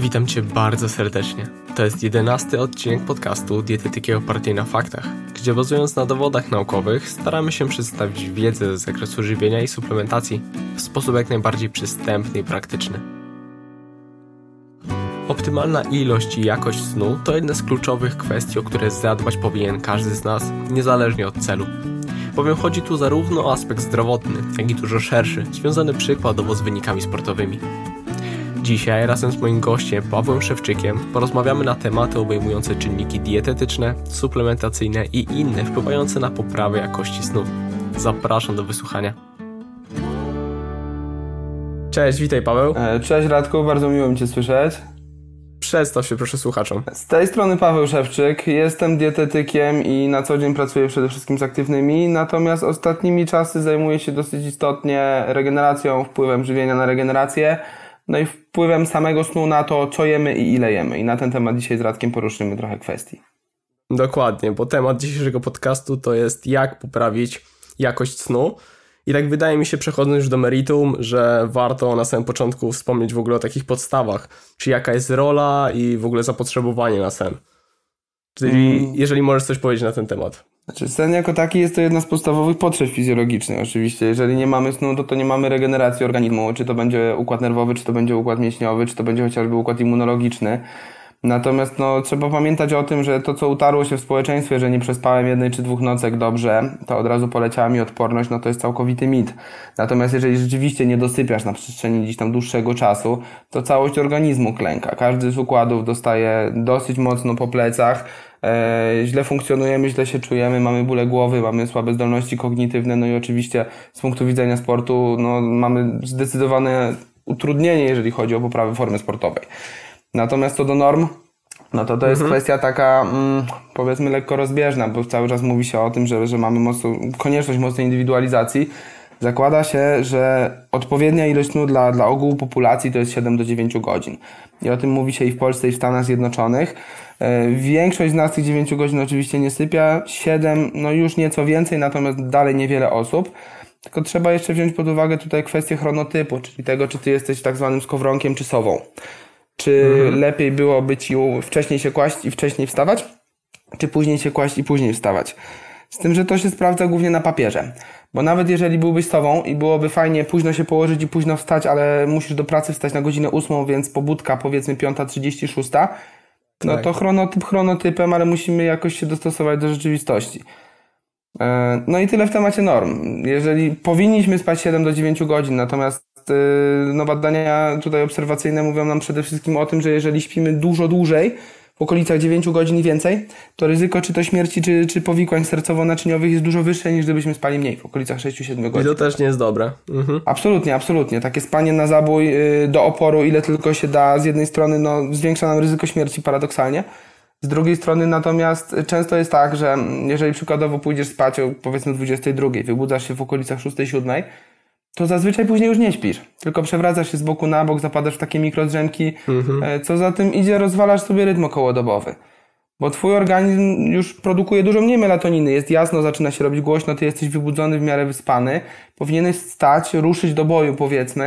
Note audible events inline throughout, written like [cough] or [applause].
Witam Cię bardzo serdecznie. To jest jedenasty odcinek podcastu Dietetyki opartej na faktach, gdzie bazując na dowodach naukowych staramy się przedstawić wiedzę z zakresu żywienia i suplementacji w sposób jak najbardziej przystępny i praktyczny. Optymalna ilość i jakość snu to jedna z kluczowych kwestii, o które zadbać powinien każdy z nas, niezależnie od celu. Bowiem chodzi tu zarówno o aspekt zdrowotny, jak i dużo szerszy, związany przykładowo z wynikami sportowymi. Dzisiaj razem z moim gościem Pawłem Szewczykiem porozmawiamy na tematy obejmujące czynniki dietetyczne, suplementacyjne i inne wpływające na poprawę jakości snu. Zapraszam do wysłuchania. Cześć, witaj Paweł. E, cześć Radku, bardzo miło mi Cię słyszeć. Przedstaw się proszę słuchaczom. Z tej strony Paweł Szewczyk, jestem dietetykiem i na co dzień pracuję przede wszystkim z aktywnymi, natomiast ostatnimi czasy zajmuję się dosyć istotnie regeneracją, wpływem żywienia na regenerację no i wpływem samego snu na to, co jemy i ile jemy. I na ten temat dzisiaj z Radkiem poruszymy trochę kwestii. Dokładnie, bo temat dzisiejszego podcastu to jest jak poprawić jakość snu. I tak wydaje mi się, przechodząc już do meritum, że warto na samym początku wspomnieć w ogóle o takich podstawach, czy jaka jest rola i w ogóle zapotrzebowanie na sen. Czyli mm. jeżeli możesz coś powiedzieć na ten temat. Znaczy sen jako taki jest to jedna z podstawowych potrzeb fizjologicznych oczywiście. Jeżeli nie mamy snu, to to nie mamy regeneracji organizmu, czy to będzie układ nerwowy, czy to będzie układ mięśniowy, czy to będzie chociażby układ immunologiczny. Natomiast no, trzeba pamiętać o tym, że to, co utarło się w społeczeństwie, że nie przespałem jednej czy dwóch nocek dobrze, to od razu poleciała mi odporność, no to jest całkowity mit. Natomiast jeżeli rzeczywiście nie dosypiasz na przestrzeni gdzieś tam dłuższego czasu, to całość organizmu klęka. Każdy z układów dostaje dosyć mocno po plecach, e, źle funkcjonujemy, źle się czujemy, mamy bóle głowy, mamy słabe zdolności kognitywne, no i oczywiście z punktu widzenia sportu, no, mamy zdecydowane utrudnienie, jeżeli chodzi o poprawę formy sportowej. Natomiast co do norm, no to to jest mhm. kwestia taka, mm, powiedzmy, lekko rozbieżna, bo cały czas mówi się o tym, że, że mamy mocno, konieczność mocnej indywidualizacji. Zakłada się, że odpowiednia ilość snu dla, dla ogółu populacji to jest 7 do 9 godzin. I o tym mówi się i w Polsce, i w Stanach Zjednoczonych. E, większość z nas tych 9 godzin oczywiście nie sypia, 7 no już nieco więcej, natomiast dalej niewiele osób. Tylko trzeba jeszcze wziąć pod uwagę tutaj kwestię chronotypu, czyli tego, czy ty jesteś tak zwanym skowronkiem czy sową. Czy mhm. lepiej byłoby ci wcześniej się kłaść i wcześniej wstawać? Czy później się kłaść i później wstawać? Z tym, że to się sprawdza głównie na papierze. Bo nawet jeżeli byłbyś sobą i byłoby fajnie późno się położyć i późno wstać, ale musisz do pracy wstać na godzinę ósmą, więc pobudka powiedzmy 5.36, no tak. to chronotyp chronotypem, ale musimy jakoś się dostosować do rzeczywistości. E, no i tyle w temacie norm. Jeżeli powinniśmy spać 7 do 9 godzin, natomiast Y, no badania tutaj obserwacyjne mówią nam przede wszystkim o tym, że jeżeli śpimy dużo dłużej, w okolicach 9 godzin i więcej, to ryzyko czy to śmierci, czy, czy powikłań sercowo-naczyniowych jest dużo wyższe niż gdybyśmy spali mniej, w okolicach 6-7 godzin. I to też nie jest dobre. Mhm. Absolutnie, absolutnie. Takie spanie na zabój y, do oporu, ile tylko się da, z jednej strony no, zwiększa nam ryzyko śmierci paradoksalnie, z drugiej strony natomiast często jest tak, że jeżeli przykładowo pójdziesz spać o powiedzmy 22, wybudzasz się w okolicach 6-7, to zazwyczaj później już nie śpisz. Tylko przewracasz się z boku na bok, zapadasz w takie mikrodrzemki. Mhm. E, co za tym idzie, rozwalasz sobie rytm okołodobowy. Bo twój organizm już produkuje dużo mniej melatoniny. Jest jasno, zaczyna się robić głośno, ty jesteś wybudzony, w miarę wyspany. Powinieneś stać, ruszyć do boju, powiedzmy.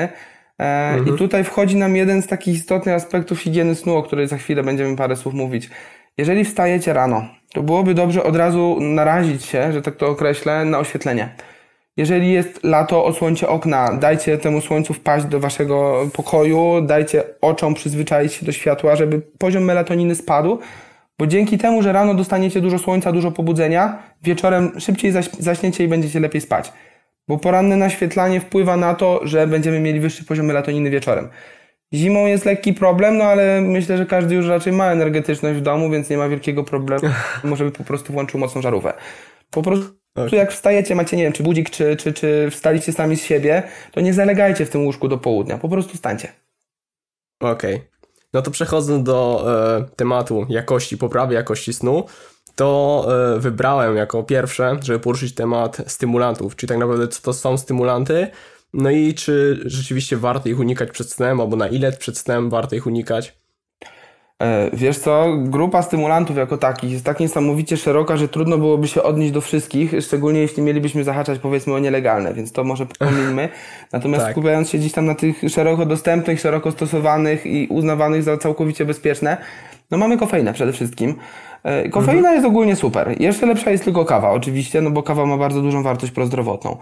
E, mhm. I tutaj wchodzi nam jeden z takich istotnych aspektów higieny snu, o której za chwilę będziemy parę słów mówić. Jeżeli wstajecie rano, to byłoby dobrze od razu narazić się, że tak to określę, na oświetlenie. Jeżeli jest lato, odsłońcie okna, dajcie temu słońcu wpaść do waszego pokoju, dajcie oczom przyzwyczaić się do światła, żeby poziom melatoniny spadł, bo dzięki temu, że rano dostaniecie dużo słońca, dużo pobudzenia, wieczorem szybciej zaśniecie i będziecie lepiej spać. Bo poranne naświetlanie wpływa na to, że będziemy mieli wyższy poziom melatoniny wieczorem. Zimą jest lekki problem, no ale myślę, że każdy już raczej ma energetyczność w domu, więc nie ma wielkiego problemu. [laughs] Może by po prostu włączył mocną żarówkę. Po prostu Okay. jak wstajecie, macie, nie wiem, czy budzik, czy, czy, czy wstaliście sami z siebie, to nie zalegajcie w tym łóżku do południa, po prostu stańcie. Okej. Okay. No to przechodząc do e, tematu jakości, poprawy jakości snu, to e, wybrałem jako pierwsze, żeby poruszyć temat stymulantów, czyli tak naprawdę co to są stymulanty, no i czy rzeczywiście warto ich unikać przed snem, albo na ile przed snem warto ich unikać. E, wiesz co, grupa stymulantów jako takich jest tak niesamowicie szeroka, że trudno byłoby się odnieść do wszystkich, szczególnie jeśli mielibyśmy zahaczać powiedzmy o nielegalne, więc to może pomijmy. Natomiast tak. skupiając się gdzieś tam na tych szeroko dostępnych, szeroko stosowanych i uznawanych za całkowicie bezpieczne, no mamy kofeinę przede wszystkim. E, kofeina mhm. jest ogólnie super. Jeszcze lepsza jest tylko kawa, oczywiście, no bo kawa ma bardzo dużą wartość prozdrowotną.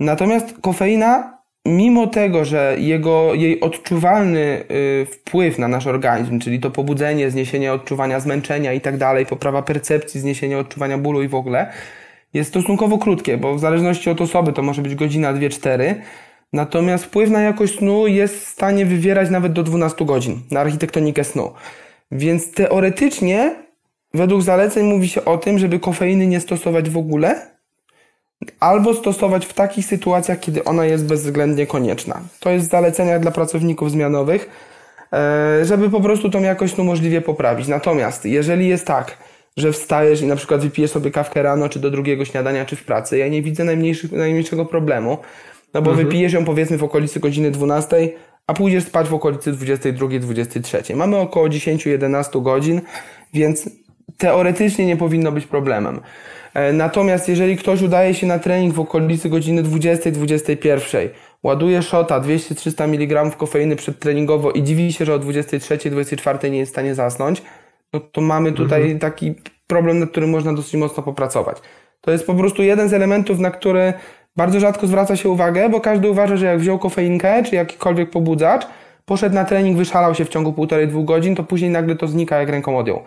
Natomiast kofeina mimo tego, że jego, jej odczuwalny y, wpływ na nasz organizm, czyli to pobudzenie, zniesienie odczuwania zmęczenia i tak dalej, poprawa percepcji, zniesienie odczuwania bólu i w ogóle, jest stosunkowo krótkie, bo w zależności od osoby to może być godzina, dwie, cztery. Natomiast wpływ na jakość snu jest w stanie wywierać nawet do 12 godzin na architektonikę snu. Więc teoretycznie, według zaleceń mówi się o tym, żeby kofeiny nie stosować w ogóle, albo stosować w takich sytuacjach, kiedy ona jest bezwzględnie konieczna. To jest zalecenia dla pracowników zmianowych, e, żeby po prostu tą jakość no możliwie poprawić. Natomiast jeżeli jest tak, że wstajesz i na przykład wypijesz sobie kawkę rano, czy do drugiego śniadania, czy w pracy, ja nie widzę najmniejszego problemu, no bo mhm. wypijesz ją powiedzmy w okolicy godziny 12, a pójdziesz spać w okolicy 22-23. Mamy około 10-11 godzin, więc teoretycznie nie powinno być problemem. E, natomiast jeżeli ktoś udaje się na trening w okolicy godziny 20-21, ładuje szota 200-300 mg kofeiny przedtreningowo i dziwi się, że o 23-24 nie jest w stanie zasnąć, no to mamy tutaj mhm. taki problem, nad którym można dosyć mocno popracować. To jest po prostu jeden z elementów, na który bardzo rzadko zwraca się uwagę, bo każdy uważa, że jak wziął kofeinkę czy jakikolwiek pobudzacz, poszedł na trening, wyszalał się w ciągu półtorej, dwóch godzin, to później nagle to znika jak ręką odjął.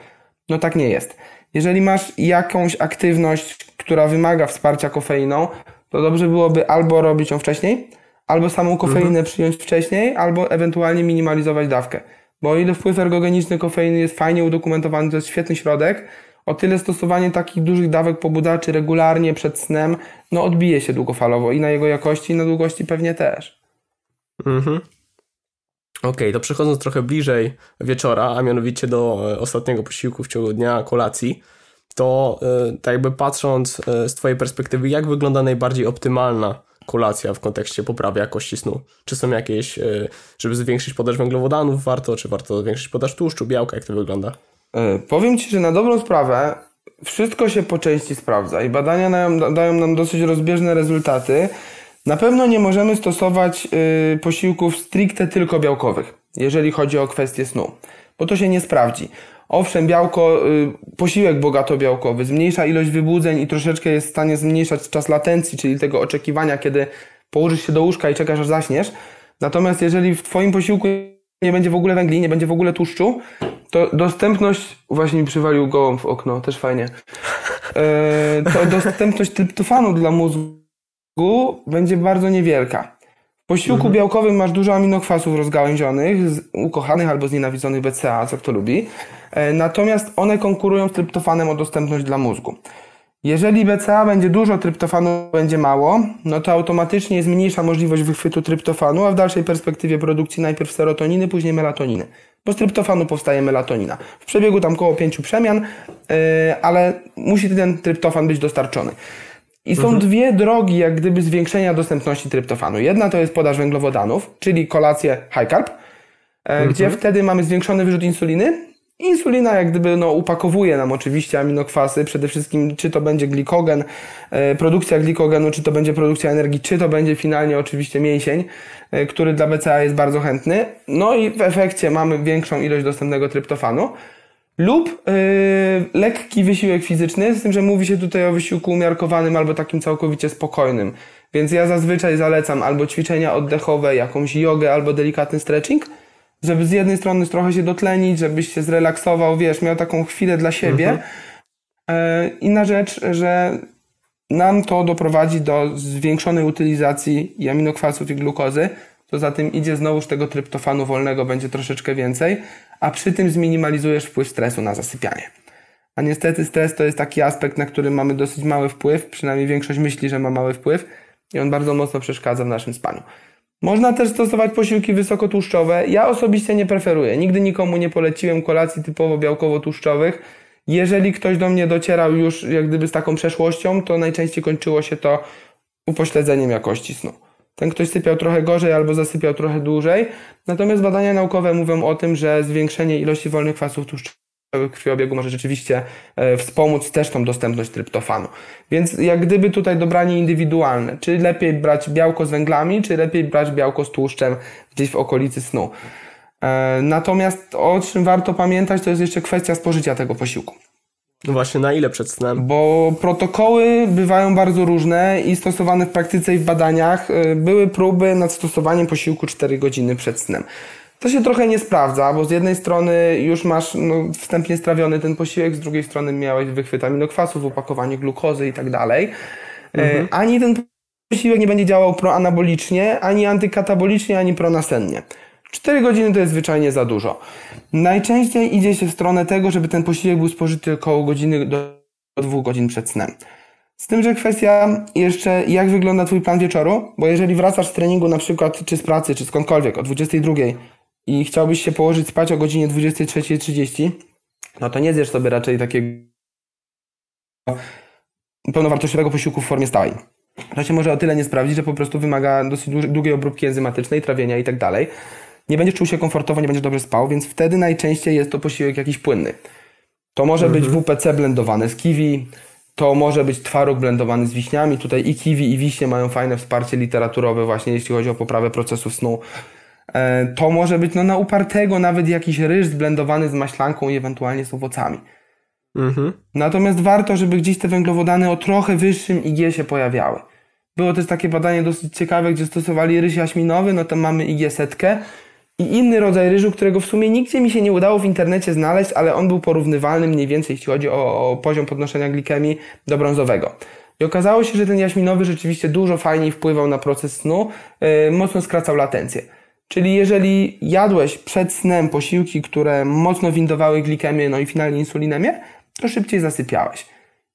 No tak nie jest. Jeżeli masz jakąś aktywność, która wymaga wsparcia kofeiną, to dobrze byłoby albo robić ją wcześniej, albo samą kofeinę mhm. przyjąć wcześniej, albo ewentualnie minimalizować dawkę. Bo o ile wpływ ergogeniczny kofeiny jest fajnie udokumentowany, to jest świetny środek, o tyle stosowanie takich dużych dawek pobudaczy regularnie przed snem, no odbije się długofalowo i na jego jakości, i na długości pewnie też. Mhm. Okej, okay, to przechodząc trochę bliżej wieczora, a mianowicie do e, ostatniego posiłku w ciągu dnia, kolacji, to e, tak jakby patrząc e, z Twojej perspektywy, jak wygląda najbardziej optymalna kolacja w kontekście poprawy jakości snu? Czy są jakieś, żeby zwiększyć podaż węglowodanów warto, czy warto zwiększyć podaż tłuszczu, białka, jak to wygląda? Powiem Ci, że na dobrą sprawę wszystko się po części sprawdza i badania dają, dają nam dosyć rozbieżne rezultaty. Na pewno nie możemy stosować y, posiłków stricte tylko białkowych, jeżeli chodzi o kwestię snu, bo to się nie sprawdzi. Owszem, białko, y, posiłek bogato białkowy zmniejsza ilość wybudzeń i troszeczkę jest w stanie zmniejszać czas latencji, czyli tego oczekiwania, kiedy położysz się do łóżka i czekasz aż zaśniesz. Natomiast jeżeli w Twoim posiłku nie będzie w ogóle węgli, nie będzie w ogóle tłuszczu, to dostępność, właśnie mi przywalił gołąb w okno, też fajnie, e, [laughs] to dostępność tryptofanu dla mózgu będzie bardzo niewielka. W posiłku mhm. białkowym masz dużo aminokwasów rozgałęzionych, ukochanych albo znienawidzonych BCA, co kto lubi. E, natomiast one konkurują z tryptofanem o dostępność dla mózgu. Jeżeli BCA będzie dużo, tryptofanu będzie mało, no to automatycznie jest mniejsza możliwość wychwytu tryptofanu, a w dalszej perspektywie produkcji najpierw serotoniny, później melatoniny. Bo z tryptofanu powstaje melatonina. W przebiegu tam około pięciu przemian, yy, ale musi ten tryptofan być dostarczony. I są mhm. dwie drogi, jak gdyby, zwiększenia dostępności tryptofanu. Jedna to jest podaż węglowodanów, czyli kolację high carb, e, mhm. gdzie wtedy mamy zwiększony wyrzut insuliny. Insulina jak gdyby no, upakowuje nam oczywiście aminokwasy, przede wszystkim czy to będzie glikogen, e, produkcja glikogenu, czy to będzie produkcja energii, czy to będzie finalnie oczywiście mięsień, e, który dla BCA jest bardzo chętny. No i w efekcie mamy większą ilość dostępnego tryptofanu lub yy, lekki wysiłek fizyczny, z tym, że mówi się tutaj o wysiłku umiarkowanym albo takim całkowicie spokojnym. Więc ja zazwyczaj zalecam albo ćwiczenia oddechowe, jakąś jogę, albo delikatny stretching, żeby z jednej strony trochę się dotlenić, żebyś się zrelaksował, wiesz, miał taką chwilę dla siebie. Mhm. Yy, inna rzecz, że nam to doprowadzi do zwiększonej utylizacji i aminokwasów i glukozy, to za tym idzie znowuż tego tryptofanu wolnego będzie troszeczkę więcej, a przy tym zminimalizujesz wpływ stresu na zasypianie. A niestety stres to jest taki aspekt, na który mamy dosyć mały wpływ, przynajmniej większość myśli, że ma mały wpływ i on bardzo mocno przeszkadza w naszym spaniu. Można też stosować posiłki wysokotłuszczowe. Ja osobiście nie preferuję. Nigdy nikomu nie poleciłem kolacji typowo białkowo-tłuszczowych. Jeżeli ktoś do mnie docierał już jak gdyby z taką przeszłością, to najczęściej kończyło się to upośledzeniem jakości snu. Ten ktoś sypiał trochę gorzej albo zasypiał trochę dłużej. Natomiast badania naukowe mówią o tym, że zwiększenie ilości wolnych kwasów tłuszczowych w krwiobiegu może rzeczywiście e, wspomóc też tą dostępność tryptofanu. Więc jak gdyby tutaj dobranie indywidualne. Czy lepiej brać białko z węglami, czy lepiej brać białko z tłuszczem gdzieś w okolicy snu. E, natomiast o czym warto pamiętać, to jest jeszcze kwestia spożycia tego posiłku. No właśnie, na ile przed snem? Bo protokoły bywają bardzo różne i stosowane w praktyce i w badaniach e, były próby nad stosowaniem posiłku 4 godziny przed snem. To się trochę nie sprawdza, bo z jednej strony już masz no, wstępnie strawiony ten posiłek, z drugiej strony miałeś wychwyt aminokwasów, opakowanie glukozy i tak dalej. E, mhm. Ani ten posiłek nie będzie działał proanabolicznie, ani antykatabolicznie, ani pronasennie. 4 godziny to jest zwyczajnie za dużo. Najczęściej idzie się w stronę tego, żeby ten posiłek był spożyty około godziny do 2 godzin przed snem. Z tym, że kwestia jeszcze, jak wygląda Twój plan wieczoru, bo jeżeli wracasz z treningu na przykład, czy z pracy, czy skądkolwiek o 22 i chciałbyś się położyć spać o godzinie 23.30, no to nie zjesz sobie raczej takiego pełnowartościowego posiłku w formie stałej. To się może o tyle nie sprawdzić, że po prostu wymaga dosyć długiej obróbki enzymatycznej, trawienia i tak dalej nie będziesz czuł się komfortowo, nie będziesz dobrze spał, więc wtedy najczęściej jest to posiłek jakiś płynny. To może mhm. być WPC blendowane z kiwi, to może być twaróg blendowany z wiśniami. Tutaj i kiwi, i wiśnie mają fajne wsparcie literaturowe właśnie, jeśli chodzi o poprawę procesu snu. E, to może być no, na upartego nawet jakiś ryż zblendowany z maślanką i ewentualnie z owocami. Mhm. Natomiast warto, żeby gdzieś te węglowodany o trochę wyższym IG się pojawiały. Było też takie badanie dosyć ciekawe, gdzie stosowali ryż jaśminowy, no to mamy IG setkę, i inny rodzaj ryżu, którego w sumie nigdzie mi się nie udało w internecie znaleźć, ale on był porównywalny mniej więcej, jeśli chodzi o, o poziom podnoszenia glikemii do brązowego. I okazało się, że ten jaśminowy rzeczywiście dużo fajniej wpływał na proces snu, yy, mocno skracał latencję. Czyli jeżeli jadłeś przed snem posiłki, które mocno windowały glikemię, no i finalnie insulinemię, to szybciej zasypiałeś.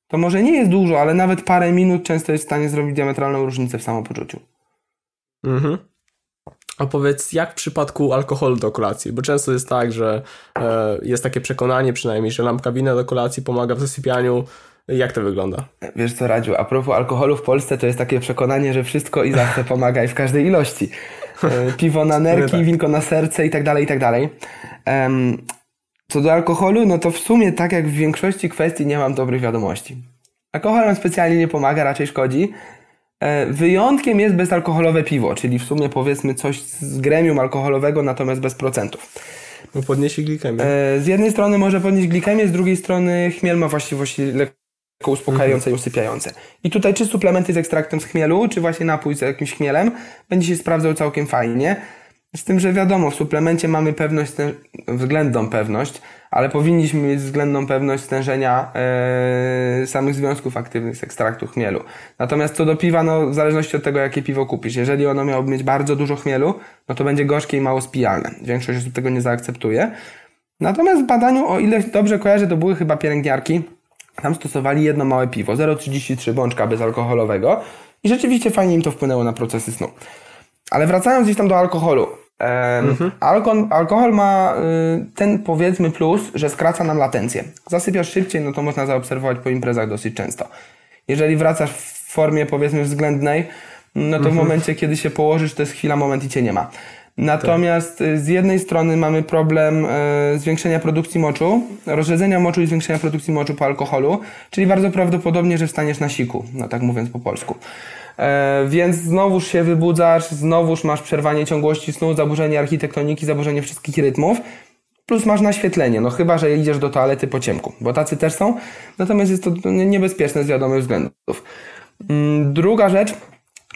To może nie jest dużo, ale nawet parę minut często jest w stanie zrobić diametralną różnicę w samopoczuciu. Mhm. Opowiedz, jak w przypadku alkoholu do kolacji, bo często jest tak, że e, jest takie przekonanie przynajmniej, że lampka wina do kolacji pomaga w zasypianiu. Jak to wygląda? Wiesz co, Radziu, a propos alkoholu w Polsce, to jest takie przekonanie, że wszystko i zawsze pomaga i w każdej ilości. E, piwo na nerki, tak. winko na serce i tak dalej, i tak dalej. Co do alkoholu, no to w sumie tak jak w większości kwestii nie mam dobrych wiadomości. Alkohol nam specjalnie nie pomaga, raczej szkodzi. E, wyjątkiem jest bezalkoholowe piwo, czyli w sumie powiedzmy coś z gremium alkoholowego, natomiast bez procentów. Bo podniesie glikemię. E, z jednej strony może podnieść glikemię, z drugiej strony chmiel ma właściwości lekko uspokajające mhm. i usypiające. I tutaj czy suplementy z ekstraktem z chmielu, czy właśnie napój z jakimś chmielem będzie się sprawdzał całkiem fajnie. Z tym, że wiadomo, w suplemencie mamy pewność, względną pewność, ale powinniśmy mieć względną pewność stężenia e, samych związków aktywnych z ekstraktu chmielu. Natomiast co do piwa, no w zależności od tego, jakie piwo kupisz, jeżeli ono miałoby mieć bardzo dużo chmielu, no to będzie gorzkie i mało spijalne. Większość osób tego nie zaakceptuje. Natomiast w badaniu, o ile dobrze kojarzę, to były chyba pielęgniarki, tam stosowali jedno małe piwo, 0,33 bączka bezalkoholowego i rzeczywiście fajnie im to wpłynęło na procesy snu. Ale wracając gdzieś tam do alkoholu, Mhm. Alkohol, alkohol ma y, ten powiedzmy plus, że skraca nam latencję. Zasypiasz szybciej, no to można zaobserwować po imprezach dosyć często. Jeżeli wracasz w formie powiedzmy względnej, no to w mhm. momencie, kiedy się położysz, to jest chwila, moment i cię nie ma. Natomiast tak. z jednej strony mamy problem y, zwiększenia produkcji moczu, rozrzedzenia moczu i zwiększenia produkcji moczu po alkoholu, czyli bardzo prawdopodobnie, że wstaniesz na siku, no tak mówiąc po polsku. E, więc znowuż się wybudzasz, znowuż masz przerwanie ciągłości snu, zaburzenie architektoniki, zaburzenie wszystkich rytmów, plus masz naświetlenie, no chyba, że idziesz do toalety po ciemku, bo tacy też są, natomiast jest to niebezpieczne z wiadomych względów. Mm, druga rzecz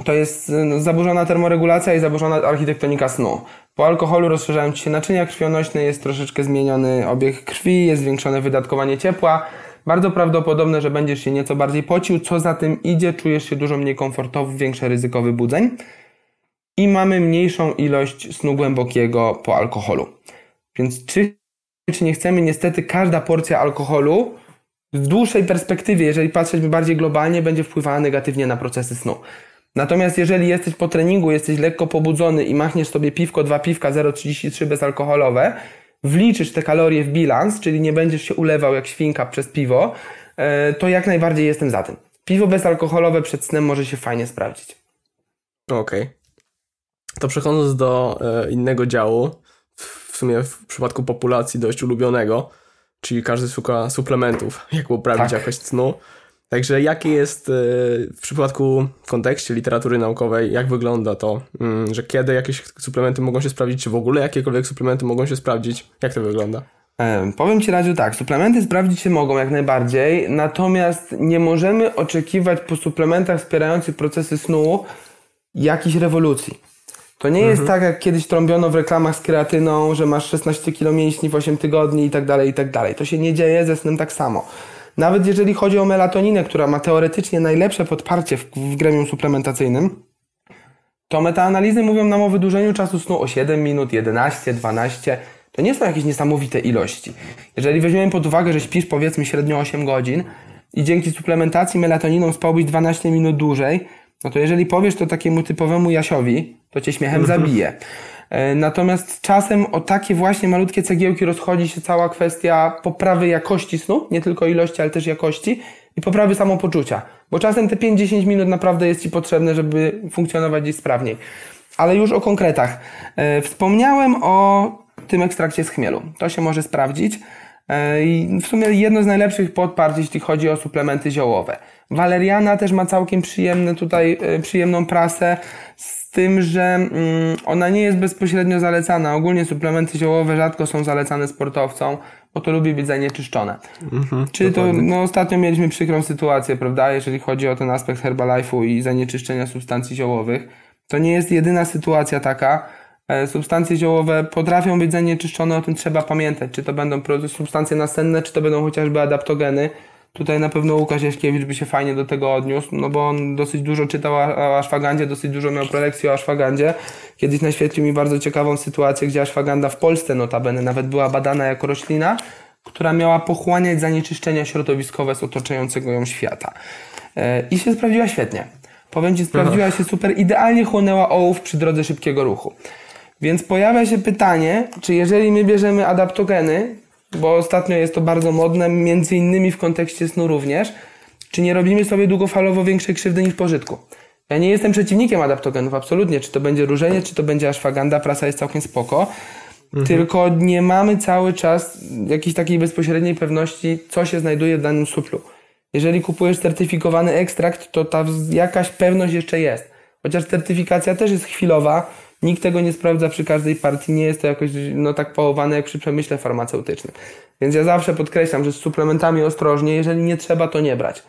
to jest no, zaburzona termoregulacja i zaburzona architektonika snu. Po alkoholu rozszerzają się naczynia krwionośne, jest troszeczkę zmieniony obieg krwi, jest zwiększone wydatkowanie ciepła, bardzo prawdopodobne, że będziesz się nieco bardziej pocił, co za tym idzie, czujesz się dużo mniej komfortowo, większe ryzyko wybudzeń i mamy mniejszą ilość snu głębokiego po alkoholu. Więc czy, czy nie chcemy, niestety każda porcja alkoholu w dłuższej perspektywie, jeżeli patrzeć bardziej globalnie, będzie wpływała negatywnie na procesy snu. Natomiast jeżeli jesteś po treningu, jesteś lekko pobudzony i machniesz sobie piwko, dwa piwka 0,33 bezalkoholowe, wliczysz te kalorie w bilans, czyli nie będziesz się ulewał jak świnka przez piwo, e, to jak najbardziej jestem za tym. Piwo bezalkoholowe przed snem może się fajnie sprawdzić. Okej. Okay. To przechodząc do e, innego działu, w sumie w przypadku populacji dość ulubionego, czyli każdy szuka suplementów, [laughs] jak poprawić tak. jakość snu. Także jakie jest e, w przypadku w kontekście literatury naukowej, jak wygląda to, mm, że kiedy jakieś suplementy mogą się sprawdzić, czy w ogóle jakiekolwiek suplementy mogą się sprawdzić? Jak to wygląda? Powiem Ci Radziu tak, suplementy sprawdzić się mogą jak najbardziej, natomiast nie możemy oczekiwać po suplementach wspierających procesy snu jakiejś rewolucji. To nie mhm. jest tak, jak kiedyś trąbiono w reklamach z kreatyną, że masz 16 kg mięśni w 8 tygodni i tak dalej, i tak dalej. To się nie dzieje ze snem tak samo. Nawet jeżeli chodzi o melatoninę, która ma teoretycznie najlepsze podparcie w, w gremium suplementacyjnym, to metaanalizy mówią nam o wydłużeniu czasu snu o 7 minut, 11, 12. To nie są jakieś niesamowite ilości. Jeżeli weźmiemy pod uwagę, że śpisz powiedzmy średnio 8 godzin i dzięki suplementacji melatoniną spałbyś 12 minut dłużej, no to jeżeli powiesz to takiemu typowemu Jasiowi, to cię śmiechem [laughs] zabije. E, natomiast czasem o takie właśnie malutkie cegiełki rozchodzi się cała kwestia poprawy jakości snu, nie tylko ilości, ale też jakości i poprawy samopoczucia. Bo czasem te 5-10 minut naprawdę jest Ci potrzebne, żeby funkcjonować gdzieś sprawniej. Ale już o konkretach. E, wspomniałem o tym ekstrakcie z chmielu. To się może sprawdzić. E, I w sumie jedno z najlepszych podparć, jeśli chodzi o suplementy ziołowe. Waleriana też ma całkiem przyjemne tutaj, przyjemną prasę tym, że mm, ona nie jest bezpośrednio zalecana. Ogólnie suplementy ziołowe rzadko są zalecane sportowcom, bo to lubi być zanieczyszczone. Mhm, Czy to, no ostatnio mieliśmy przykrą sytuację, prawda, jeżeli chodzi o ten aspekt Herbalife'u i zanieczyszczenia substancji ziołowych. To nie jest jedyna sytuacja taka. E, substancje ziołowe potrafią być zanieczyszczone, o tym trzeba pamiętać. Czy to będą substancje nasenne, czy to będą chociażby adaptogeny. Tutaj na pewno Łukasz Jaśkiewicz by się fajnie do tego odniósł, no bo on dosyć dużo czytał o aszwagandzie, dosyć dużo miał prelekcji o aszwagandzie. Kiedyś naświetlił mi bardzo ciekawą sytuację, gdzie aszwaganda w Polsce notabene nawet była badana jako roślina, która miała pochłaniać zanieczyszczenia środowiskowe z otaczającego ją świata. E, I się sprawdziła świetnie. Powiem Ci, sprawdziła się super, idealnie chłonęła ołów przy drodze szybkiego ruchu. Więc pojawia się pytanie, czy jeżeli my bierzemy adaptogeny, bo ostatnio jest to bardzo modne, między innymi w kontekście snu również, czy nie robimy sobie długofalowo większej krzywdy niż pożytku. Ja nie jestem przeciwnikiem adaptogenów, absolutnie. Czy to będzie różenie, czy to będzie ashwaganda, prasa jest całkiem spoko. Mhm. Tylko nie mamy cały czas jakiejś takiej bezpośredniej pewności, co się znajduje w danym suplu. Jeżeli kupujesz certyfikowany ekstrakt, to ta jakaś pewność jeszcze jest. Chociaż certyfikacja też jest chwilowa, Nikt tego nie sprawdza przy każdej partii, nie jest to jakoś no, tak połowane jak przy przemyśle farmaceutycznym. Więc ja zawsze podkreślam, że z suplementami ostrożnie, jeżeli nie trzeba, to nie brać.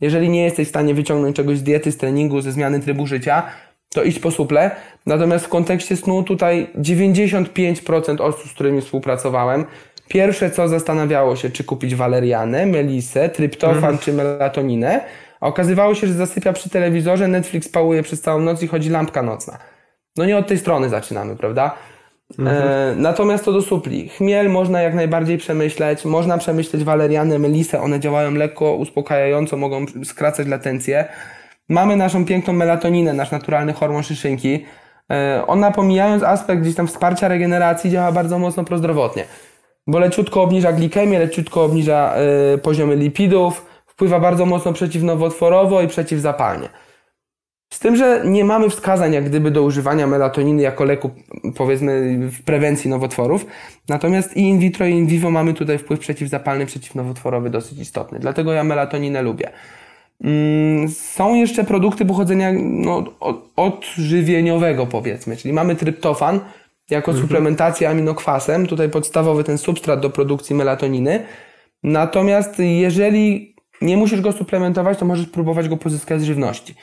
Jeżeli nie jesteś w stanie wyciągnąć czegoś z diety, z treningu, ze zmiany trybu życia, to idź po suple. Natomiast w kontekście snu tutaj 95% osób, z którymi współpracowałem, pierwsze co zastanawiało się, czy kupić walerianę, melisę, tryptofan mhm. czy melatoninę, a okazywało się, że zasypia przy telewizorze, Netflix pałuje przez całą noc i chodzi lampka nocna. No nie od tej strony zaczynamy, prawda? Mhm. E, natomiast to do supli. Chmiel można jak najbardziej przemyśleć. Można przemyśleć walerianę, melisę. One działają lekko uspokajająco, mogą skracać latencję. Mamy naszą piękną melatoninę, nasz naturalny hormon szyszynki. E, ona pomijając aspekt gdzieś tam wsparcia regeneracji działa bardzo mocno prozdrowotnie. Bo leciutko obniża glikemię, leciutko obniża e, poziomy lipidów, wpływa bardzo mocno przeciwnowotworowo i przeciwzapalnie. Z tym, że nie mamy wskazań jak gdyby do używania melatoniny jako leku, powiedzmy, w prewencji nowotworów. Natomiast i in vitro, i in vivo mamy tutaj wpływ przeciwzapalny, przeciwnowotworowy dosyć istotny. Dlatego ja melatoninę lubię. Mm, są jeszcze produkty pochodzenia no, odżywieniowego, powiedzmy, czyli mamy tryptofan jako mhm. suplementację aminokwasem, tutaj podstawowy ten substrat do produkcji melatoniny. Natomiast jeżeli nie musisz go suplementować, to możesz próbować go pozyskać z żywności.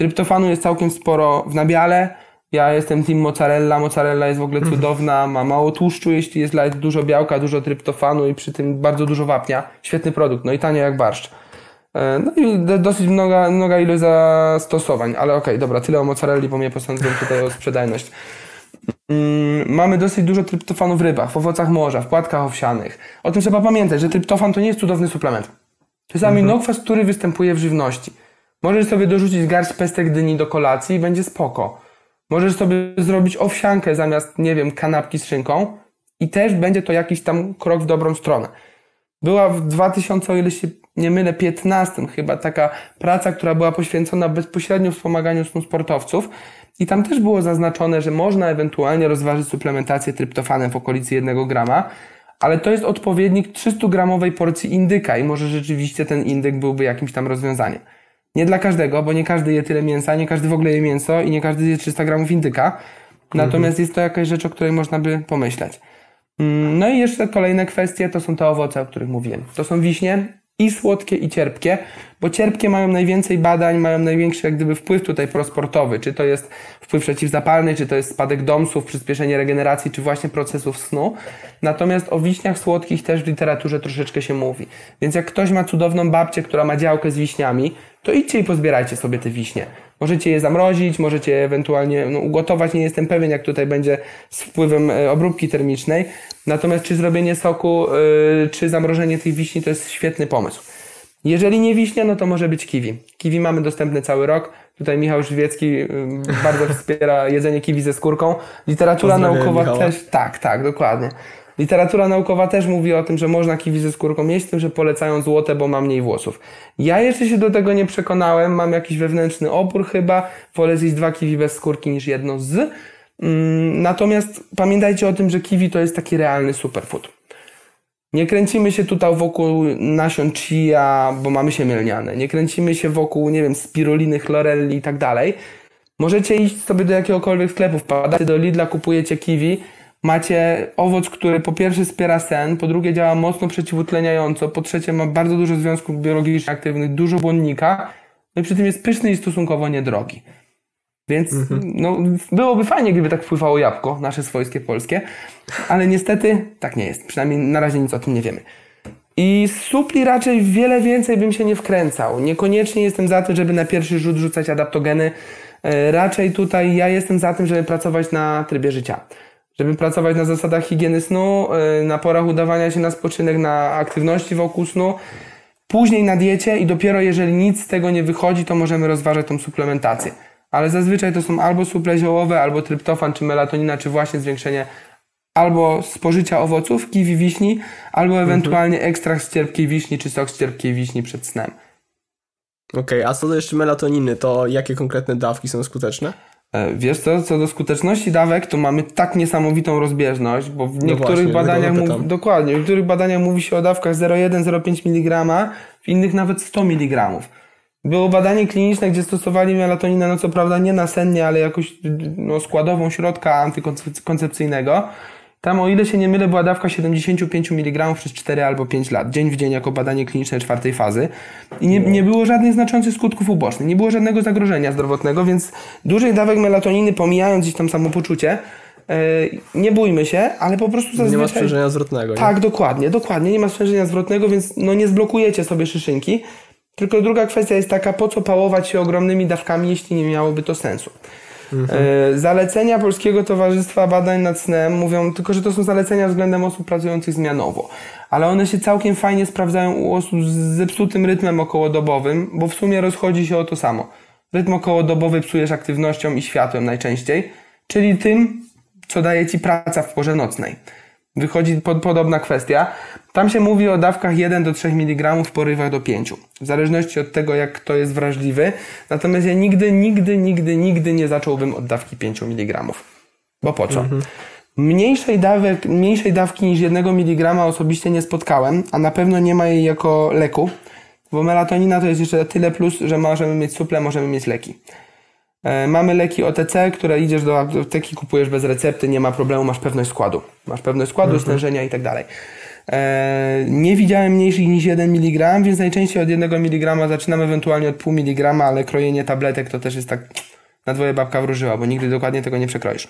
Tryptofanu jest całkiem sporo w nabiale. Ja jestem team mozzarella. Mozzarella jest w ogóle mhm. cudowna, ma mało tłuszczu, jeśli jest light, dużo białka, dużo tryptofanu i przy tym bardzo dużo wapnia. Świetny produkt, no i tanio jak barszcz. E, no i dosyć mnoga, mnoga ilość zastosowań, ale okej, okay, dobra, tyle o mozzarelli, bo mnie posądzą tutaj o sprzedajność. Mm, mamy dosyć dużo tryptofanu w rybach, w owocach morza, w płatkach owsianych. O tym trzeba pamiętać, że tryptofan to nie jest cudowny suplement. To jest aminokwas, mhm. który występuje w żywności. Możesz sobie dorzucić garść pestek dyni do kolacji i będzie spoko. Możesz sobie zrobić owsiankę zamiast, nie wiem, kanapki z szynką i też będzie to jakiś tam krok w dobrą stronę. Była w 2000, o ile się nie mylę, 15 chyba taka praca, która była poświęcona bezpośrednio wspomaganiu snu sportowców i tam też było zaznaczone, że można ewentualnie rozważyć suplementację tryptofanem w okolicy 1 grama, ale to jest odpowiednik 300-gramowej porcji indyka i może rzeczywiście ten indyk byłby jakimś tam rozwiązaniem. Nie dla każdego, bo nie każdy je tyle mięsa, nie każdy w ogóle je mięso i nie każdy je 300 gramów indyka. Natomiast mhm. jest to jakaś rzecz, o której można by pomyśleć. Mm, no i jeszcze kolejne kwestie to są te owoce, o których mówiłem. To są wiśnie i słodkie i cierpkie, bo cierpkie mają najwięcej badań, mają największy jak gdyby wpływ tutaj prosportowy, czy to jest wpływ przeciwzapalny, czy to jest spadek domsów, przyspieszenie regeneracji, czy właśnie procesów snu. Natomiast o wiśniach słodkich też w literaturze troszeczkę się mówi. Więc jak ktoś ma cudowną babcię, która ma działkę z wiśniami, to idźcie i pozbierajcie sobie te wiśnie. Możecie je zamrozić, możecie je ewentualnie no, ugotować. Nie jestem pewien, jak tutaj będzie z wpływem e, obróbki termicznej. Natomiast czy zrobienie soku, yy, czy zamrożenie tych wiśni to jest świetny pomysł. Jeżeli nie wiśnia, no to może być kiwi. Kiwi mamy dostępne cały rok. Tutaj Michał Żywiecki yy, bardzo [laughs] wspiera jedzenie kiwi ze skórką. Literatura naukowa Michała. też, tak, tak, dokładnie. Literatura naukowa też mówi o tym, że można kiwi ze skórką jeść, tym, że polecają złote, bo ma mniej włosów. Ja jeszcze się do tego nie przekonałem, mam jakiś wewnętrzny opór chyba, wolę zjeść dwa kiwi bez skórki niż jedno z. Mm, natomiast pamiętajcie o tym, że kiwi to jest taki realny superfood. Nie kręcimy się tutaj wokół nasion chia, bo mamy się mielniane. Nie kręcimy się wokół, nie wiem, spiruliny, chlorelli i tak dalej. Możecie iść sobie do jakiegokolwiek sklepu, wpadacie do Lidla, kupujecie kiwi, macie owoc, który po pierwsze wspiera sen, po drugie działa mocno przeciwutleniająco, po trzecie ma bardzo dużo związków biologicznych aktywnych, dużo błonnika, no i przy tym jest pyszny i stosunkowo niedrogi. Więc mhm. no, byłoby fajnie, gdyby tak wpływało jabłko, nasze swojskie polskie, ale niestety tak nie jest. Przynajmniej na razie nic o tym nie wiemy. I z supli raczej wiele więcej bym się nie wkręcał. Niekoniecznie jestem za tym, żeby na pierwszy rzut rzucać adaptogeny. E, raczej tutaj ja jestem za tym, żeby pracować na trybie życia żeby pracować na zasadach higieny snu, y, na porach udawania się na spoczynek, na aktywności wokół snu, później na diecie i dopiero jeżeli nic z tego nie wychodzi, to możemy rozważać tą suplementację. Ale zazwyczaj to są albo suple ziołowe, albo tryptofan, czy melatonina, czy właśnie zwiększenie albo spożycia owoców, kiwi, wiśni, albo mhm. ewentualnie mhm. ekstrakt z cierpkiej wiśni, czy sok z cierpkiej wiśni przed snem. Okej, okay, a co do jeszcze melatoniny, to jakie konkretne dawki są skuteczne? E, wiesz co, co do skuteczności dawek, to mamy tak niesamowitą rozbieżność, bo w no niektórych właśnie, badaniach mówi, dokładnie, w niektórych badaniach mówi się o dawkach 0,1-0,5 mg, w innych nawet 100 mg. Było badanie kliniczne, gdzie stosowali melatoninę, no co prawda nie nasennie, ale jakoś no, składową środka antykoncepcyjnego. Tam, o ile się nie mylę, była dawka 75 mg przez 4 albo 5 lat, dzień w dzień jako badanie kliniczne czwartej fazy. I nie, nie było żadnych znaczących skutków ubocznych, nie było żadnego zagrożenia zdrowotnego, więc dużych dawek melatoniny, pomijając gdzieś tam samopoczucie, e, nie bójmy się, ale po prostu zazwyczaj... Nie ma sprzężenia zwrotnego. Tak, nie? dokładnie, dokładnie, nie ma sprzężenia zwrotnego, więc no nie zblokujecie sobie szyszynki. Tylko druga kwestia jest taka, po co pałować się ogromnymi dawkami, jeśli nie miałoby to sensu. Mhm. E, zalecenia Polskiego Towarzystwa Badań nad Snem mówią tylko, że to są zalecenia względem osób pracujących zmianowo. Ale one się całkiem fajnie sprawdzają u osób z zepsutym rytmem okołodobowym, bo w sumie rozchodzi się o to samo. Rytm okołodobowy psujesz aktywnością i światłem najczęściej, czyli tym, co daje ci praca w porze nocnej. Wychodzi pod, podobna kwestia. Tam się mówi o dawkach 1 do 3 mg w porywach do 5. W zależności od tego, jak kto jest wrażliwy. Natomiast ja nigdy, nigdy, nigdy, nigdy nie zacząłbym od dawki 5 mg. Bo po co? Mhm. Mniejszej, dawek, mniejszej dawki niż 1 mg osobiście nie spotkałem, a na pewno nie ma jej jako leku, bo melatonina to jest jeszcze tyle plus, że możemy mieć suple, możemy mieć leki. E, mamy leki OTC, które idziesz do apteki, kupujesz bez recepty, nie ma problemu, masz pewność składu. Masz pewność składu, mhm. stężenia i tak dalej. E, nie widziałem mniejszych niż 1 mg, więc najczęściej od 1 mg zaczynam ewentualnie od pół miligrama, ale krojenie tabletek to też jest tak na dwoje babka wróżyła, bo nigdy dokładnie tego nie przekroisz.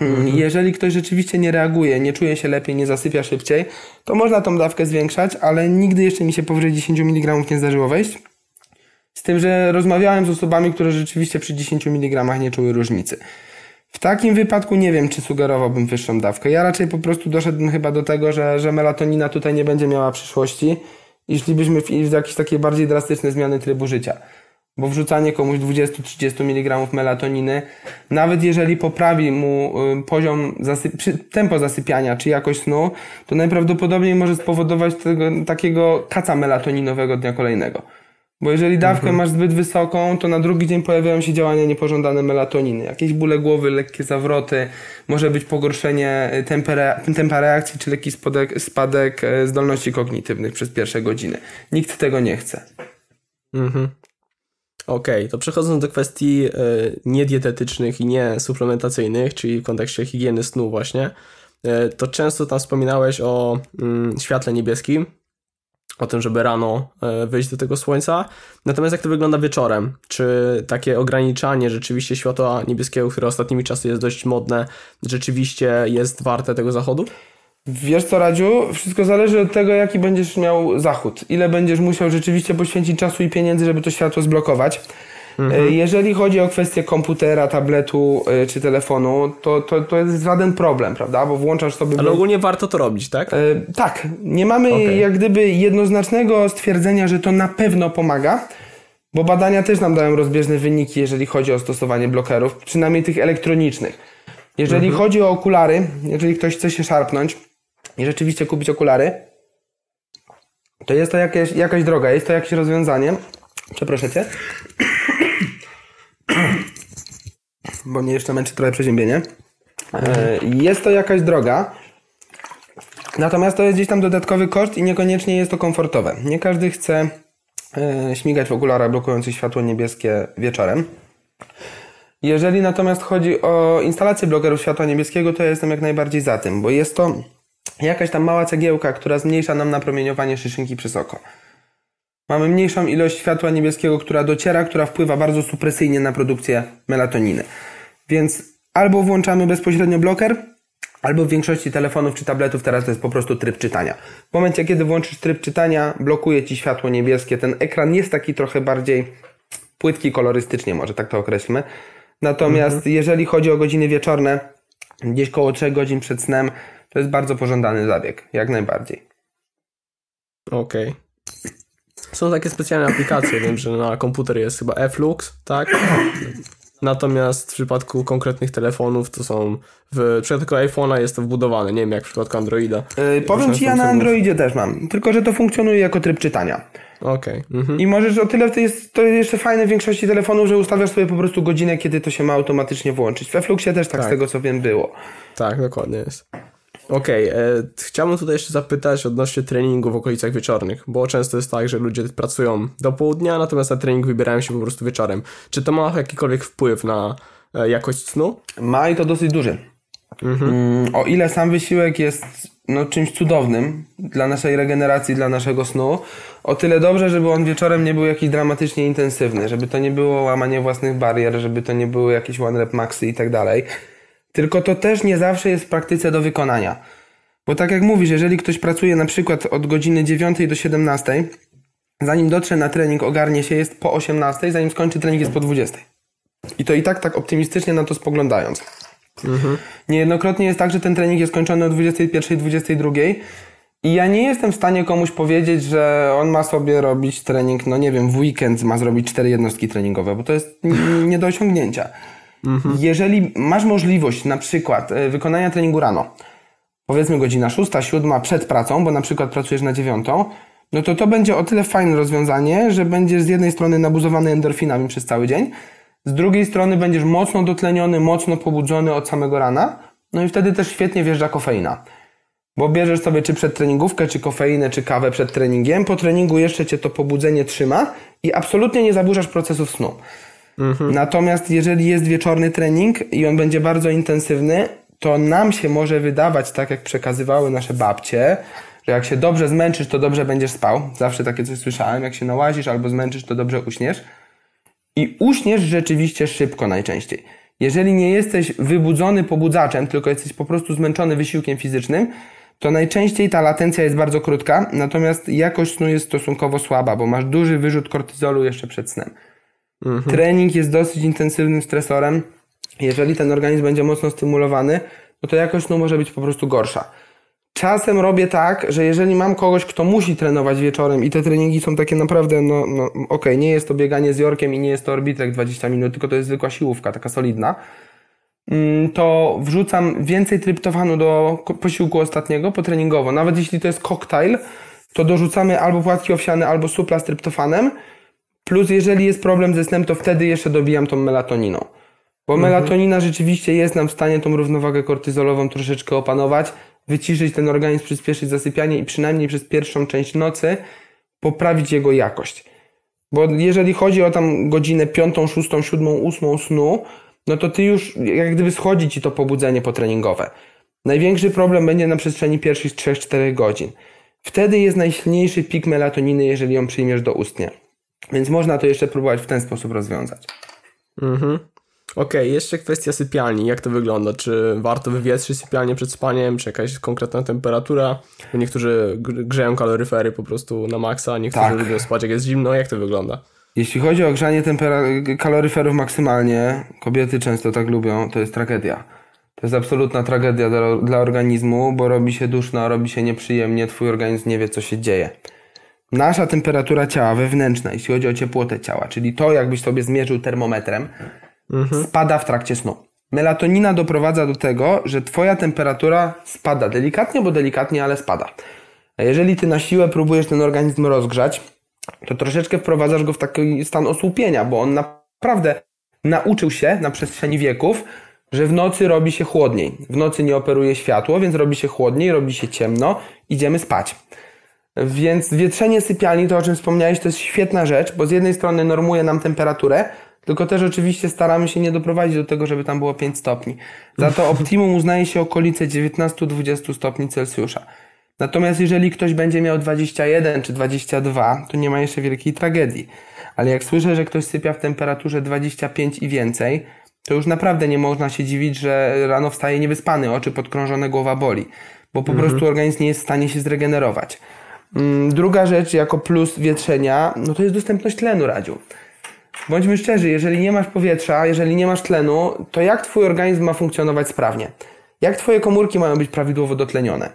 Mm, mhm. Jeżeli ktoś rzeczywiście nie reaguje, nie czuje się lepiej, nie zasypia szybciej, to można tą dawkę zwiększać, ale nigdy jeszcze mi się powyżej 10 mg nie zdarzyło wejść. Z tym, że rozmawiałem z osobami, które rzeczywiście przy 10 mg nie czuły różnicy. W takim wypadku nie wiem, czy sugerowałbym wyższą dawkę. Ja raczej po prostu doszedłem chyba do tego, że, że melatonina tutaj nie będzie miała przyszłości i szlibyśmy w, w jakieś takie bardziej drastyczne zmiany trybu życia. Bo wrzucanie komuś 20-30 mg melatoniny, nawet jeżeli poprawi mu y, poziom, zasyp- tempo zasypiania czy jakość snu, to najprawdopodobniej może spowodować tego, takiego kaca melatoninowego dnia kolejnego. Bo jeżeli dawkę masz zbyt wysoką, to na drugi dzień pojawiają się działania niepożądane melatoniny. Jakieś bóle głowy, lekkie zawroty, może być pogorszenie y, tempera, tempa reakcji, czy lekki spadek, spadek e, zdolności kognitywnych przez pierwsze godziny. Nikt tego nie chce. Mhm. Okej, to przechodząc do kwestii y, niedietetycznych i niesuplementacyjnych, czyli w kontekście higieny snu właśnie, y, to często tam wspominałeś o y, świetle niebieskim, o tym, żeby rano y, wyjść do tego słońca. Natomiast jak to wygląda wieczorem? Czy takie ograniczanie rzeczywiście światła niebieskiego, które ostatnimi czasy jest dość modne, rzeczywiście jest warte tego zachodu? Wiesz co, Radziu? Wszystko zależy od tego, jaki będziesz miał zachód. Ile będziesz musiał rzeczywiście poświęcić czasu i pieniędzy, żeby to światło zblokować. E, Jeżeli chodzi o kwestię komputera, tabletu e, czy telefonu, to, to, to jest żaden problem, prawda? Bo włączasz sobie... Ale ogólnie warto to robić, tak? E, tak, nie mamy Okej. jak gdyby jednoznacznego stwierdzenia, że to na pewno pomaga, bo badania też nam dają rozbieżne wyniki, jeżeli chodzi o stosowanie blokerów, przynajmniej tych elektronicznych. Jeżeli chodzi o okulary, jeżeli ktoś chce się szarpnąć i rzeczywiście kupić okulary, to jest to jakieś, jakaś droga, jest to jakieś rozwiązanie. Przeproszę cię. [clears throat] Bo mnie jeszcze męczy trochę przeziębienie. E, Jest to jakaś droga. Natomiast to jest gdzieś tam dodatkowy koszt i niekoniecznie jest to komfortowe. Nie każdy chce e, śmigać w okularach blokujących światło niebieskie wieczorem. Jeżeli natomiast chodzi o instalację blokerów światła niebieskiego, to ja jestem jak najbardziej za tym, bo jest to jakaś tam mała cegiełka, która zmniejsza nam napromieniowanie szyszynki przez oko. Mamy mniejszą ilość światła niebieskiego, która dociera, która wpływa bardzo supresyjnie na produkcję melatoniny. Więc albo włączamy bezpośrednio bloker, albo w większości telefonów czy tabletów teraz to jest po prostu tryb czytania. W momencie, kiedy włączysz tryb czytania, blokuje ci światło niebieskie. Ten ekran jest taki trochę bardziej płytki kolorystycznie, może tak to określmy. Natomiast jeżeli chodzi o godziny wieczorne, gdzieś koło 3 godzin przed snem, to jest bardzo pożądany zabieg, jak najbardziej. Okej. Są takie specjalne aplikacje, wiem, że na komputer jest chyba Flux, tak? Natomiast w przypadku konkretnych telefonów to są, w przypadku iPhone'a jest to wbudowane, nie wiem jak w przypadku Androida. Yy, powiem Ci, ja na Androidzie też mam, tylko że to funkcjonuje jako tryb czytania. Okej, mhm. I możesz o tyle, to jest, to jest jeszcze fajne w większości telefonów, że ustawiasz sobie po prostu godzinę, kiedy to się ma automatycznie włączyć. We Fluxie też tak, z Tak. tego co wiem było. tak, dokładnie jest. Okej, e, chciałbym tutaj jeszcze zapytać odnośnie treningu w okolicach wieczornych, bo często jest tak, że ludzie pracują do południa, natomiast na trening wybierają się po prostu wieczorem. Czy to ma jakikolwiek wpływ na e, jakość snu? Ma i to dosyć duży. Mm, O ile sam wysiłek jest no, czymś cudownym dla naszej regeneracji, dla naszego snu, o tyle dobrze, żeby on wieczorem nie był jakiś dramatycznie intensywny, żeby to nie było łamanie własnych barier, żeby to nie były jakieś one rep maxy i tak dalej. Tylko to też nie zawsze jest w praktyce do wykonania. Bo tak jak mówisz, jeżeli ktoś pracuje na przykład od godziny 9 do 17, zanim dotrze na trening, ogarnie się, jest po 18, zanim skończy trening, jest po 20. I to i tak tak optymistycznie na to spoglądając. Niejednokrotnie jest tak, że ten trening jest kończony o 21, 22 i ja nie jestem w stanie komuś powiedzieć, że on ma sobie robić trening, no nie wiem, w weekend ma zrobić cztery jednostki treningowe, bo to jest nie do osiągnięcia. Jeżeli masz możliwość na przykład e, wykonania treningu rano, powiedzmy godzina 6, 7 przed pracą, bo na przykład pracujesz na 9, no to to będzie o tyle fajne rozwiązanie, że będziesz z jednej strony nabuzowany endorfinami przez cały dzień, z drugiej strony będziesz mocno dotleniony, mocno pobudzony od samego rana, no i wtedy też świetnie wjeżdża kofeina. Bo bierzesz sobie czy przed treningówkę, czy kofeinę, czy kawę przed treningiem, po treningu jeszcze cię to pobudzenie trzyma i absolutnie nie zaburzasz procesów snu. Natomiast jeżeli jest wieczorny trening i on będzie bardzo intensywny, to nam się może wydawać, tak jak przekazywały nasze babcie, że jak się dobrze zmęczysz, to dobrze będziesz spał. Zawsze takie coś słyszałem. Jak się nałazisz albo zmęczysz, to dobrze uśniesz. I uśniesz rzeczywiście szybko najczęściej. Jeżeli nie jesteś wybudzony pobudzaczem, tylko jesteś po prostu zmęczony wysiłkiem fizycznym, to najczęściej ta latencja jest bardzo krótka, natomiast jakość snu jest stosunkowo słaba, bo masz duży wyrzut kortyzolu jeszcze przed snem. Trening jest dosyć intensywnym stresorem. Jeżeli ten organizm będzie mocno stymulowany, no to jakość snu może być po prostu gorsza. Czasem robię tak, że jeżeli mam kogoś, kto musi trenować wieczorem i te treningi są takie naprawdę, no, no okej, nie jest to bieganie z Jorkiem i nie jest to orbitrek 20 minut, tylko to jest zwykła siłówka, taka solidna, mm, to wrzucam więcej tryptofanu do posiłku ostatniego potreningowo. Nawet jeśli to jest koktajl, to dorzucamy albo płatki owsiane, albo supla z tryptofanem, Plus jeżeli jest problem ze snem, to wtedy jeszcze dobijam tą melatoniną. Bo Mhm. melatonina rzeczywiście jest nam w stanie tą równowagę kortyzolową troszeczkę opanować, wyciszyć ten organizm, przyspieszyć zasypianie i przynajmniej przez pierwszą część nocy poprawić jego jakość. Bo jeżeli chodzi o tam godzinę piątą, szóstą, siódmą, ósmą snu, no to ty już jak gdyby schodzi ci to pobudzenie potreningowe. Największy problem będzie na przestrzeni pierwszych 3-4 godzin. Wtedy jest najsilniejszy pik melatoniny, jeżeli ją przyjmiesz do ustnie. Więc można to jeszcze próbować w ten sposób rozwiązać. Mhm. Okej, jeszcze kwestia sypialni. Jak to wygląda? Czy warto wywietrzyć sypialnię przed spaniem? Czy jakaś konkretna temperatura? Bo niektórzy gr- grzeją kaloryfery po prostu na maksa, niektórzy Tak. lubią spać jak jest zimno. Jak to wygląda? Jeśli chodzi o grzanie tempera- kaloryferów maksymalnie, kobiety często tak lubią, to jest tragedia. To jest absolutna tragedia dla, dla organizmu, bo robi się duszno, robi się nieprzyjemnie, twój organizm nie wie, co się dzieje. Nasza temperatura ciała wewnętrzna, jeśli chodzi o ciepłotę ciała, czyli to, jakbyś sobie zmierzył termometrem, spada w trakcie snu. Melatonina doprowadza do tego, że twoja temperatura spada delikatnie, bo delikatnie, ale spada. A jeżeli ty na siłę próbujesz ten organizm rozgrzać, to troszeczkę wprowadzasz go w taki stan osłupienia, bo on naprawdę nauczył się na przestrzeni wieków, że w nocy robi się chłodniej. W nocy nie operuje światło, więc robi się chłodniej, robi się ciemno, idziemy spać. Więc wietrzenie sypialni, to o czym wspomniałeś, to jest świetna rzecz, bo z jednej strony normuje nam temperaturę, tylko też oczywiście staramy się nie doprowadzić do tego, żeby tam było 5 stopni. Za to [laughs] optimum uznaje się okolice 19-20 stopni Celsjusza. Natomiast jeżeli ktoś będzie miał 21 czy 22, to nie ma jeszcze wielkiej tragedii. Ale jak słyszę, że ktoś sypia w temperaturze 25 i więcej, to już naprawdę nie można się dziwić, że rano wstaje niewyspany, oczy podkrążone, głowa boli. Bo po prostu organizm nie jest w stanie się zregenerować. Mm, Druga rzecz, jako plus wietrzenia, no to jest dostępność tlenu, Radziu. Bądźmy szczerzy, jeżeli nie masz powietrza, jeżeli nie masz tlenu, to jak twój organizm ma funkcjonować sprawnie? Jak twoje komórki mają być prawidłowo dotlenione?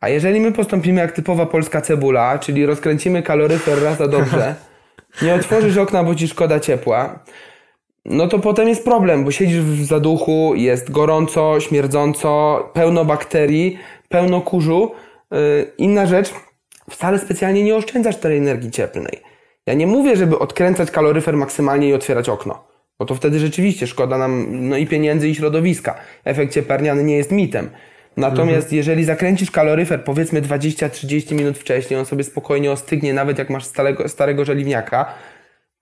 A jeżeli my postąpimy jak typowa polska cebula, czyli rozkręcimy kaloryfer raz za dobrze, [laughs] nie otworzysz okna, bo ci szkoda ciepła, no to potem jest problem, bo siedzisz w zaduchu, jest gorąco, śmierdząco, pełno bakterii, pełno kurzu. Yy, inna rzecz, wcale specjalnie nie oszczędzasz tej energii cieplnej. Ja nie mówię, żeby odkręcać kaloryfer maksymalnie i otwierać okno, bo to wtedy rzeczywiście szkoda nam no i pieniędzy i środowiska. Efekt cieplarniany nie jest mitem. Natomiast jeżeli zakręcisz kaloryfer powiedzmy 20-30 minut wcześniej, on sobie spokojnie ostygnie, nawet jak masz starego, starego żeliwniaka,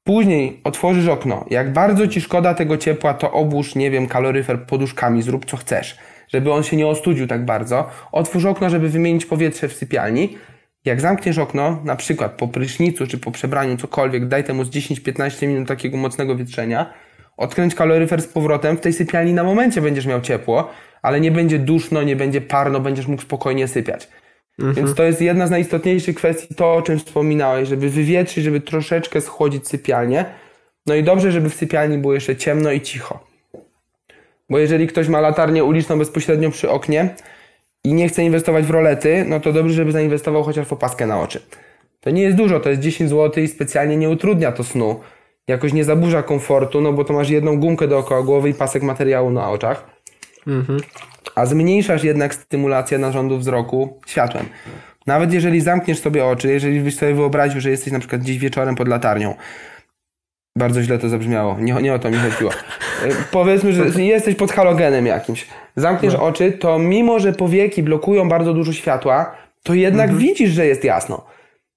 Później otworzysz okno. Jak bardzo ci szkoda tego ciepła, to obłóż, nie wiem, kaloryfer poduszkami, zrób co chcesz, żeby on się nie ostudził tak bardzo. Otwórz okno, żeby wymienić powietrze w sypialni. Jak zamkniesz okno, na przykład po prysznicu czy po przebraniu, cokolwiek, daj temu z 10-15 minut takiego mocnego wietrzenia, odkręć kaloryfer z powrotem, w tej sypialni na momencie będziesz miał ciepło, ale nie będzie duszno, nie będzie parno, będziesz mógł spokojnie sypiać. Więc to jest jedna z najistotniejszych kwestii, to o czym wspominałeś, żeby wywietrzyć, żeby troszeczkę schłodzić sypialnię. No i dobrze, żeby w sypialni było jeszcze ciemno i cicho. Bo jeżeli ktoś ma latarnię uliczną bezpośrednio przy oknie i nie chce inwestować w rolety, no to dobrze, żeby zainwestował chociaż w opaskę na oczy. To nie jest dużo, to jest 10 zł i specjalnie nie utrudnia to snu. Jakoś nie zaburza komfortu, no bo to masz jedną gumkę dookoła głowy i pasek materiału na oczach a zmniejszasz jednak stymulację narządu wzroku światłem. Nawet jeżeli zamkniesz sobie oczy, jeżeli byś sobie wyobraził, że jesteś na przykład gdzieś wieczorem pod latarnią, bardzo źle to zabrzmiało, nie, nie o to mi chodziło. E, Powiedzmy, że jesteś pod halogenem jakimś. Zamkniesz oczy, to mimo, że powieki blokują bardzo dużo światła, to jednak widzisz, że jest jasno.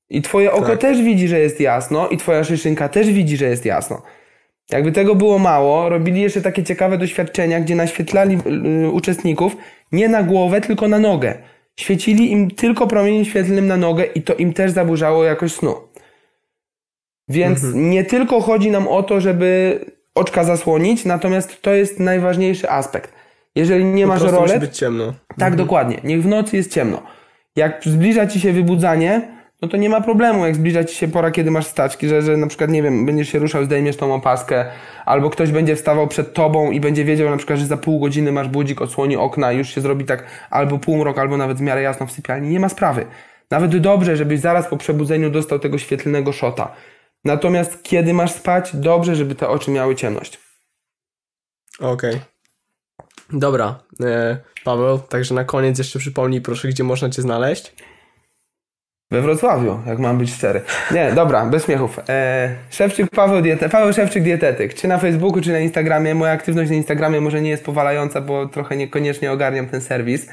I twoje oko Tak. też widzi, że jest jasno, i twoja szyszynka też widzi, że jest jasno. Jakby tego było mało, robili jeszcze takie ciekawe doświadczenia, gdzie naświetlali y, uczestników nie na głowę, tylko na nogę. Świecili im tylko promieniem świetlnym na nogę i to im też zaburzało jakość snu. Więc nie tylko chodzi nam o to, żeby oczka zasłonić, natomiast to jest najważniejszy aspekt. Jeżeli nie masz prostu musi rolet, być ciemno. tak, dokładnie. Niech w nocy jest ciemno. Jak zbliża ci się wybudzanie, no to nie ma problemu, jak zbliża ci się pora, kiedy masz staczki, że, że na przykład, nie wiem, będziesz się ruszał, zdejmiesz tą opaskę, albo ktoś będzie wstawał przed tobą i będzie wiedział na przykład, że za pół godziny masz budzik, odsłoni okna i już się zrobi tak albo półmrok, albo nawet w miarę jasno w sypialni. Nie ma sprawy. Nawet dobrze, żebyś zaraz po przebudzeniu dostał tego świetlnego szota. Natomiast kiedy masz spać, dobrze, żeby te oczy miały ciemność. Okej. Dobra, e, Paweł, także na koniec jeszcze przypomnij proszę, gdzie można Cię znaleźć. We Wrocławiu, jak mam być szczery. Nie, dobra, bez śmiechów. E, Szewczyk Paweł, diete, Paweł Szewczyk Dietetyk. Czy na Facebooku, czy na Instagramie. Moja aktywność na Instagramie może nie jest powalająca, bo trochę niekoniecznie ogarniam ten serwis.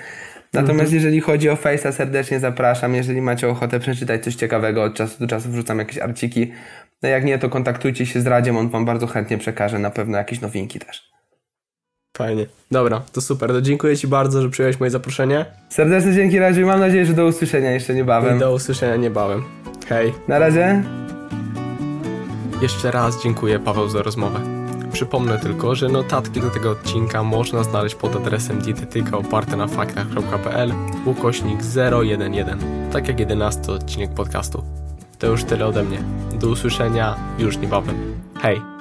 Natomiast Mhm. jeżeli chodzi o Face'a, serdecznie zapraszam. Jeżeli macie ochotę przeczytać coś ciekawego, od czasu do czasu wrzucam jakieś arciki. No jak nie, to kontaktujcie się z Radziem, on wam bardzo chętnie przekaże na pewno jakieś nowinki też. Fajnie. Dobra, to super. To dziękuję Ci bardzo, że przyjąłeś moje zaproszenie Serdeczne dzięki Radziu i mam nadzieję, że do usłyszenia jeszcze i niebawem. do usłyszenia niebawem. Hej. Na razie. Jeszcze raz dziękuję Paweł za rozmowę. Przypomnę tylko, że notatki do tego odcinka można znaleźć pod adresem dietetyka oparte na faktach.pl ukośnik 011, tak jak 11 odcinek podcastu. To już tyle ode mnie. Do usłyszenia już niebawem. Hej!